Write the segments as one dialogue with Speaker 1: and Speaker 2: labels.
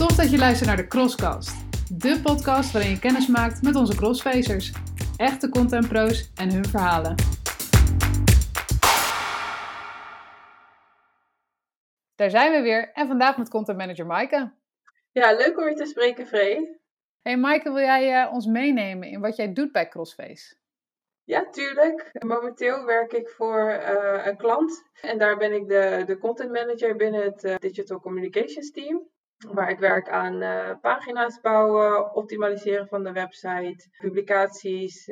Speaker 1: Tof dat je luistert naar de Crosscast. De podcast waarin je kennis maakt met onze crossfacers. Echte contentpro's en hun verhalen. Daar zijn we weer en vandaag met content manager Maaike.
Speaker 2: Ja, leuk om je te spreken, Free.
Speaker 1: Hey Maaike, wil jij uh, ons meenemen in wat jij doet bij Crossface?
Speaker 2: Ja, tuurlijk. Momenteel werk ik voor uh, een klant en daar ben ik de, de content manager binnen het uh, Digital Communications Team. Waar ik werk aan uh, pagina's bouwen, optimaliseren van de website, publicaties,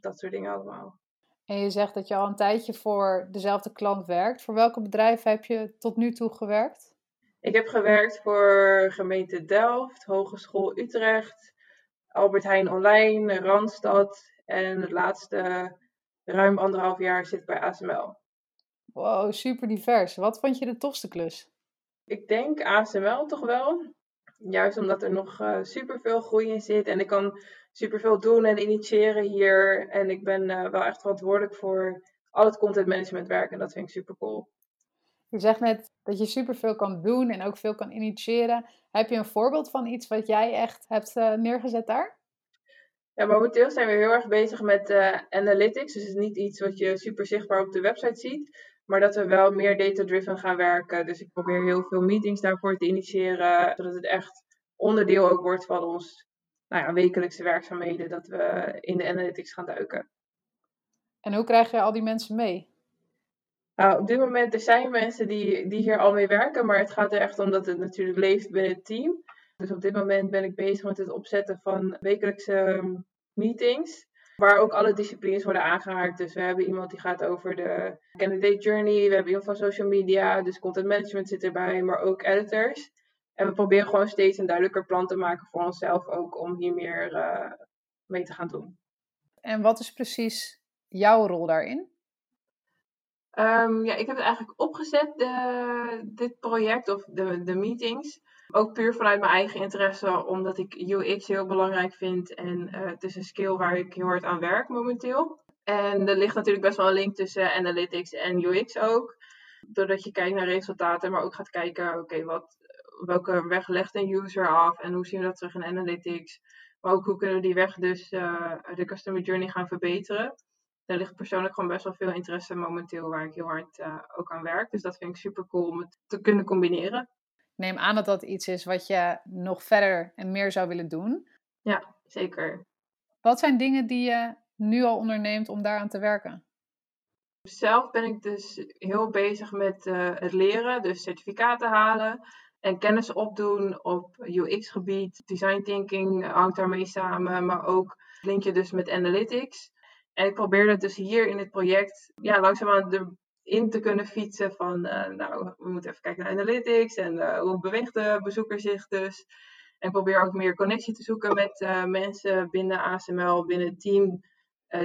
Speaker 2: dat soort dingen allemaal.
Speaker 1: En je zegt dat je al een tijdje voor dezelfde klant werkt. Voor welke bedrijven heb je tot nu toe gewerkt?
Speaker 2: Ik heb gewerkt voor gemeente Delft, Hogeschool Utrecht, Albert Heijn Online, Randstad en het laatste ruim anderhalf jaar zit bij ASML.
Speaker 1: Wow, super divers. Wat vond je de tofste klus?
Speaker 2: Ik denk ASML toch wel. Juist omdat er nog uh, super veel groei in zit en ik kan super veel doen en initiëren hier. En ik ben uh, wel echt verantwoordelijk voor al het content management werk en dat vind ik super cool.
Speaker 1: Je zegt net dat je superveel kan doen en ook veel kan initiëren. Heb je een voorbeeld van iets wat jij echt hebt uh, neergezet daar?
Speaker 2: Ja, momenteel zijn we heel erg bezig met uh, analytics. Dus het is niet iets wat je super zichtbaar op de website ziet. Maar dat we wel meer data-driven gaan werken. Dus ik probeer heel veel meetings daarvoor te initiëren. Zodat het echt onderdeel ook wordt van ons nou ja, wekelijkse werkzaamheden. Dat we in de analytics gaan duiken.
Speaker 1: En hoe krijg je al die mensen mee?
Speaker 2: Nou, op dit moment er zijn mensen die, die hier al mee werken. Maar het gaat er echt om dat het natuurlijk leeft binnen het team. Dus op dit moment ben ik bezig met het opzetten van wekelijkse meetings. Waar ook alle disciplines worden aangehaakt. Dus we hebben iemand die gaat over de candidate journey. We hebben iemand van social media. Dus content management zit erbij. Maar ook editors. En we proberen gewoon steeds een duidelijker plan te maken voor onszelf ook. Om hier meer uh, mee te gaan doen.
Speaker 1: En wat is precies jouw rol daarin?
Speaker 2: Um, ja, ik heb het eigenlijk opgezet, de, dit project of de, de meetings. Ook puur vanuit mijn eigen interesse, omdat ik UX heel belangrijk vind. En uh, het is een skill waar ik heel hard aan werk momenteel. En er ligt natuurlijk best wel een link tussen analytics en UX ook. Doordat je kijkt naar resultaten, maar ook gaat kijken, oké, wat welke weg legt een user af en hoe zien we dat terug in analytics. Maar ook hoe kunnen we die weg dus uh, de customer journey gaan verbeteren. Daar ligt persoonlijk gewoon best wel veel interesse momenteel waar ik heel hard uh, ook aan werk. Dus dat vind ik super cool om het te kunnen combineren
Speaker 1: neem aan dat dat iets is wat je nog verder en meer zou willen doen.
Speaker 2: Ja, zeker.
Speaker 1: Wat zijn dingen die je nu al onderneemt om daaraan te werken?
Speaker 2: Zelf ben ik dus heel bezig met uh, het leren, dus certificaten halen en kennis opdoen op UX-gebied. Design thinking hangt daarmee samen, maar ook linkje dus met analytics. En ik probeer dat dus hier in het project ja, langzaamaan de in te kunnen fietsen van, uh, nou, we moeten even kijken naar analytics en uh, hoe beweegt de bezoeker zich dus. En probeer ook meer connectie te zoeken met uh, mensen binnen ASML, binnen het team,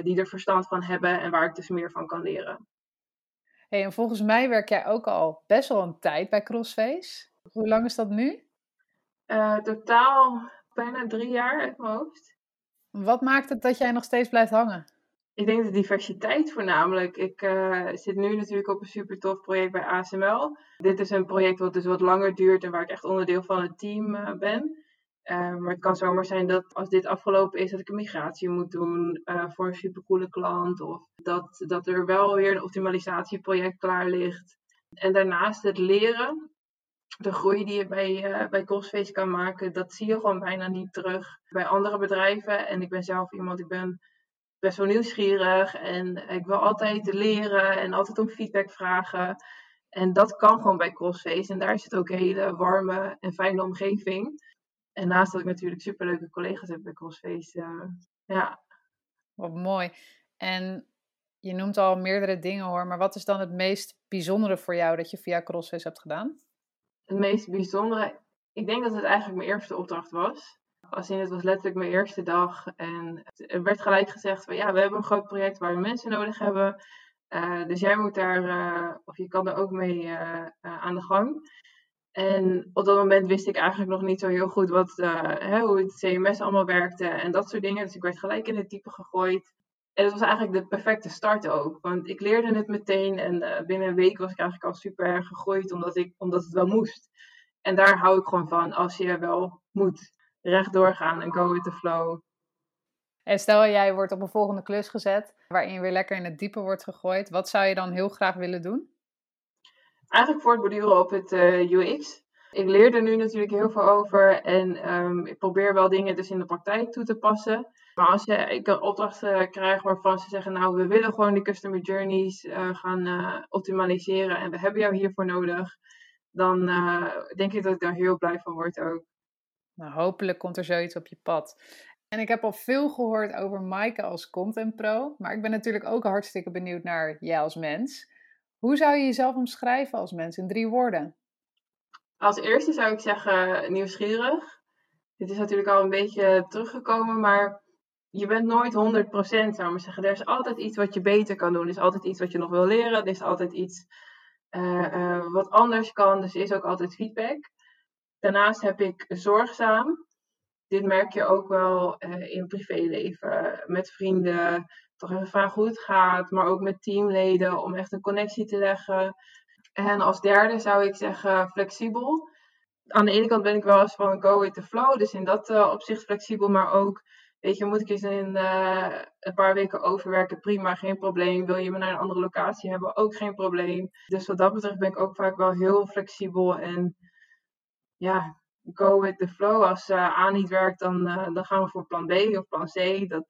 Speaker 2: die er verstand van hebben en waar ik dus meer van kan leren.
Speaker 1: Hey, en volgens mij werk jij ook al best wel een tijd bij Crossface. Hoe lang is dat nu?
Speaker 2: totaal bijna drie jaar uit mijn hoofd.
Speaker 1: Wat maakt het dat jij nog steeds blijft hangen?
Speaker 2: Ik denk de diversiteit voornamelijk. Ik uh, zit nu natuurlijk op een super tof project bij ASML. Dit is een project wat dus wat langer duurt en waar ik echt onderdeel van het team uh, ben. Uh, maar het kan zomaar zijn dat als dit afgelopen is, dat ik een migratie moet doen voor een supercoole klant. Of dat, dat er wel weer een optimalisatieproject klaar ligt. En daarnaast het leren. De groei die je bij, bij Crossface kan maken, dat zie je gewoon bijna niet terug bij andere bedrijven. En ik ben zelf iemand, ik ben best wel nieuwsgierig en ik wil altijd leren en altijd om feedback vragen. En dat kan gewoon bij Crossface. En daar is het ook een hele warme en fijne omgeving. En naast dat ik natuurlijk superleuke collega's heb bij Crossface. Uh, ja.
Speaker 1: Wat mooi. En je noemt al meerdere dingen hoor, maar wat is dan het meest bijzondere voor jou dat je via Crossface hebt gedaan?
Speaker 2: Het meest bijzondere, ik denk dat het eigenlijk mijn eerste opdracht was. Als in het was letterlijk mijn eerste dag. En er werd gelijk gezegd van ja, we hebben een groot project waar we mensen nodig hebben. Uh, dus jij moet daar, uh, of je kan er ook mee uh, aan de gang. En op dat moment wist ik eigenlijk nog niet zo heel goed wat, hè, hoe het CMS allemaal werkte en dat soort dingen. Dus ik werd gelijk in het type gegooid. En het was eigenlijk de perfecte start ook. Want ik leerde het meteen en binnen een week was ik eigenlijk al super erg gegroeid omdat, ik, omdat het wel moest. En daar hou ik gewoon van als je wel moet rechtdoor gaan en go with the flow.
Speaker 1: En stel jij wordt op een volgende klus gezet, waarin je weer lekker in het diepe wordt gegooid. Wat zou je dan heel graag willen doen?
Speaker 2: Eigenlijk voortborduren op het uh, UX. Ik leer er nu natuurlijk heel veel over en um, ik probeer wel dingen dus in de praktijk toe te passen. Maar als je, ik een opdracht uh, krijg waarvan ze zeggen, nou we willen gewoon die customer journeys uh, gaan optimaliseren en we hebben jou hiervoor nodig, dan denk ik dat ik daar heel blij van word ook.
Speaker 1: Nou, hopelijk komt er zoiets op je pad. En ik heb al veel gehoord over Maaike als content pro, maar ik ben natuurlijk ook hartstikke benieuwd naar jij als mens. Hoe zou je jezelf omschrijven als mens in drie woorden?
Speaker 2: Als eerste zou ik zeggen nieuwsgierig. Dit is natuurlijk al een beetje teruggekomen, maar je bent nooit 100%, zou ik zeggen. Er is altijd iets wat je beter kan doen. Er is altijd iets wat je nog wil leren. Er is altijd iets uh, uh, wat anders kan. Dus er is ook altijd feedback. Daarnaast heb ik zorgzaam. Dit merk je ook wel uh, in privéleven. Met vrienden. Toch even vragen hoe het gaat. Maar ook met teamleden. Om echt een connectie te leggen. En als derde zou ik zeggen flexibel. Aan de ene kant ben ik wel eens van go with the flow. Dus in dat opzicht flexibel. Maar ook Weet je, moet ik eens in uh, een paar weken overwerken? Prima, geen probleem. Wil je me naar een andere locatie hebben? Ook geen probleem. Dus wat dat betreft ben ik ook vaak wel heel flexibel. En ja, go with the flow. Als uh, A niet werkt, dan, uh, dan gaan we voor plan B of plan C. Dat,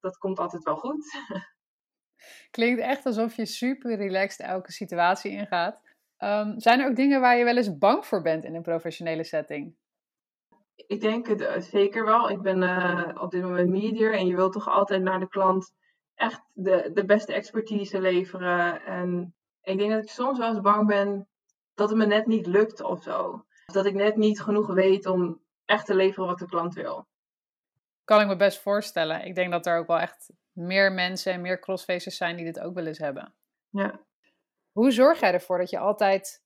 Speaker 2: dat komt altijd wel goed.
Speaker 1: Klinkt echt alsof je super relaxed elke situatie ingaat. Um, zijn er ook dingen waar je wel eens bang voor bent in een professionele setting?
Speaker 2: Ik denk het zeker wel. Ik ben op dit moment medier en je wilt toch altijd naar de klant echt de, de beste expertise leveren. En ik denk dat ik soms wel eens bang ben dat het me net niet lukt of zo. Of dat ik net niet genoeg weet om echt te leveren wat de klant wil.
Speaker 1: Kan ik me best voorstellen. Ik denk dat er ook wel echt meer mensen en meer crossfacers zijn die dit ook wel eens hebben.
Speaker 2: Ja.
Speaker 1: Hoe zorg jij ervoor dat je altijd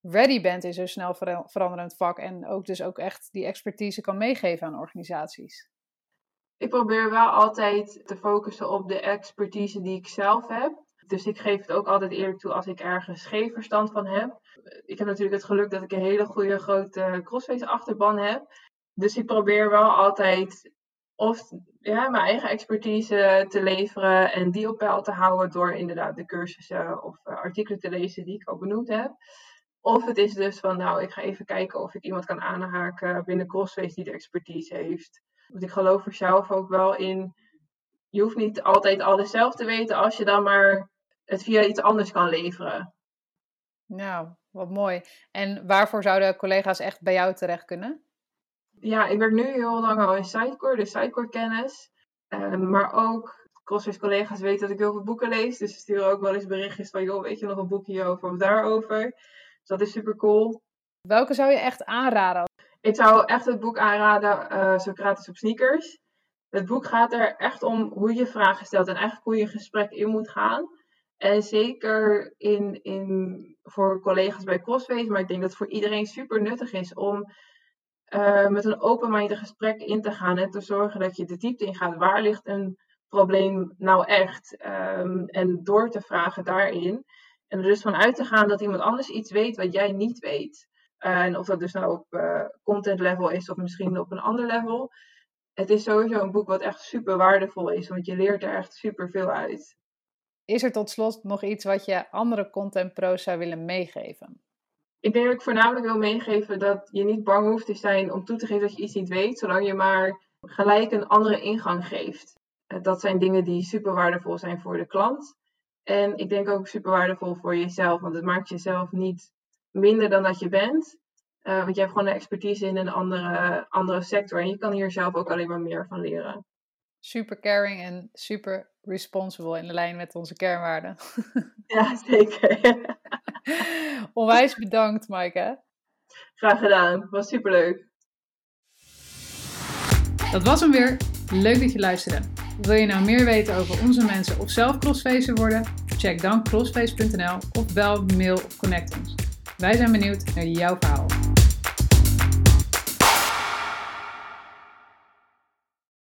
Speaker 1: ready bent in zo'n snel veranderend vak en ook dus ook echt die expertise kan meegeven aan organisaties?
Speaker 2: Ik probeer wel altijd te focussen op de expertise die ik zelf heb. Dus ik geef het ook altijd eerlijk toe als ik ergens geen verstand van heb. Ik heb natuurlijk het geluk dat ik een hele goede grote crossface achterban heb. Dus ik probeer wel altijd of ja, mijn eigen expertise te leveren en die op peil te houden door inderdaad de cursussen of uh, artikelen te lezen die ik al benoemd heb. Of het is dus van, nou, ik ga even kijken of ik iemand kan aanhaken binnen Crossface die de expertise heeft. Want ik geloof er zelf ook wel in, je hoeft niet altijd alles zelf te weten als je dan maar het via iets anders kan leveren.
Speaker 1: Nou, wat mooi. En waarvoor zouden collega's echt bij jou terecht kunnen?
Speaker 2: Ja, ik werk nu heel lang al in Sitecore, de Sitecore kennis. Uh, maar ook Crossface collega's weten dat ik heel veel boeken lees. Dus ze sturen ook wel eens berichtjes van, joh, weet je nog een boekje hierover of daarover? Dus dat is super cool.
Speaker 1: Welke zou je echt aanraden?
Speaker 2: Ik zou echt het boek aanraden, uh, Socrates op sneakers. Het boek gaat er echt om hoe je vragen stelt en eigenlijk hoe je gesprek in moet gaan. En zeker in, in, voor collega's bij Crossface, maar ik denk dat het voor iedereen super nuttig is om uh, met een open-minded gesprek in te gaan en te zorgen dat je de diepte ingaat. Waar ligt een probleem nou echt? Um, en door te vragen daarin. En er dus van uit te gaan dat iemand anders iets weet wat jij niet weet. en of dat dus nou op uh, content level is of misschien op een ander level. Het is sowieso een boek wat echt super waardevol is, want je leert er echt super veel uit.
Speaker 1: Is er tot slot nog iets wat je andere content pro's zou willen meegeven?
Speaker 2: Ik denk dat ik voornamelijk wil meegeven dat je niet bang hoeft te zijn om toe te geven dat je iets niet weet, zolang je maar gelijk een andere ingang geeft. Dat zijn dingen die super waardevol zijn voor de klant. En ik denk ook super waardevol voor jezelf, want het maakt jezelf niet minder dan dat je bent. Uh, want je hebt gewoon een expertise in een andere, andere sector en je kan hier zelf ook alleen maar meer van leren.
Speaker 1: Super caring en super responsible in de lijn met onze kernwaarden.
Speaker 2: Ja, zeker.
Speaker 1: Onwijs bedankt, Maaike.
Speaker 2: Graag gedaan. Was superleuk.
Speaker 1: Dat was hem weer. Leuk dat je luisterde. Wil je nou meer weten over onze mensen of zelf crossfacer worden? Check dan crossface.nl of bel, mail of connect ons. Wij zijn benieuwd naar jouw verhaal.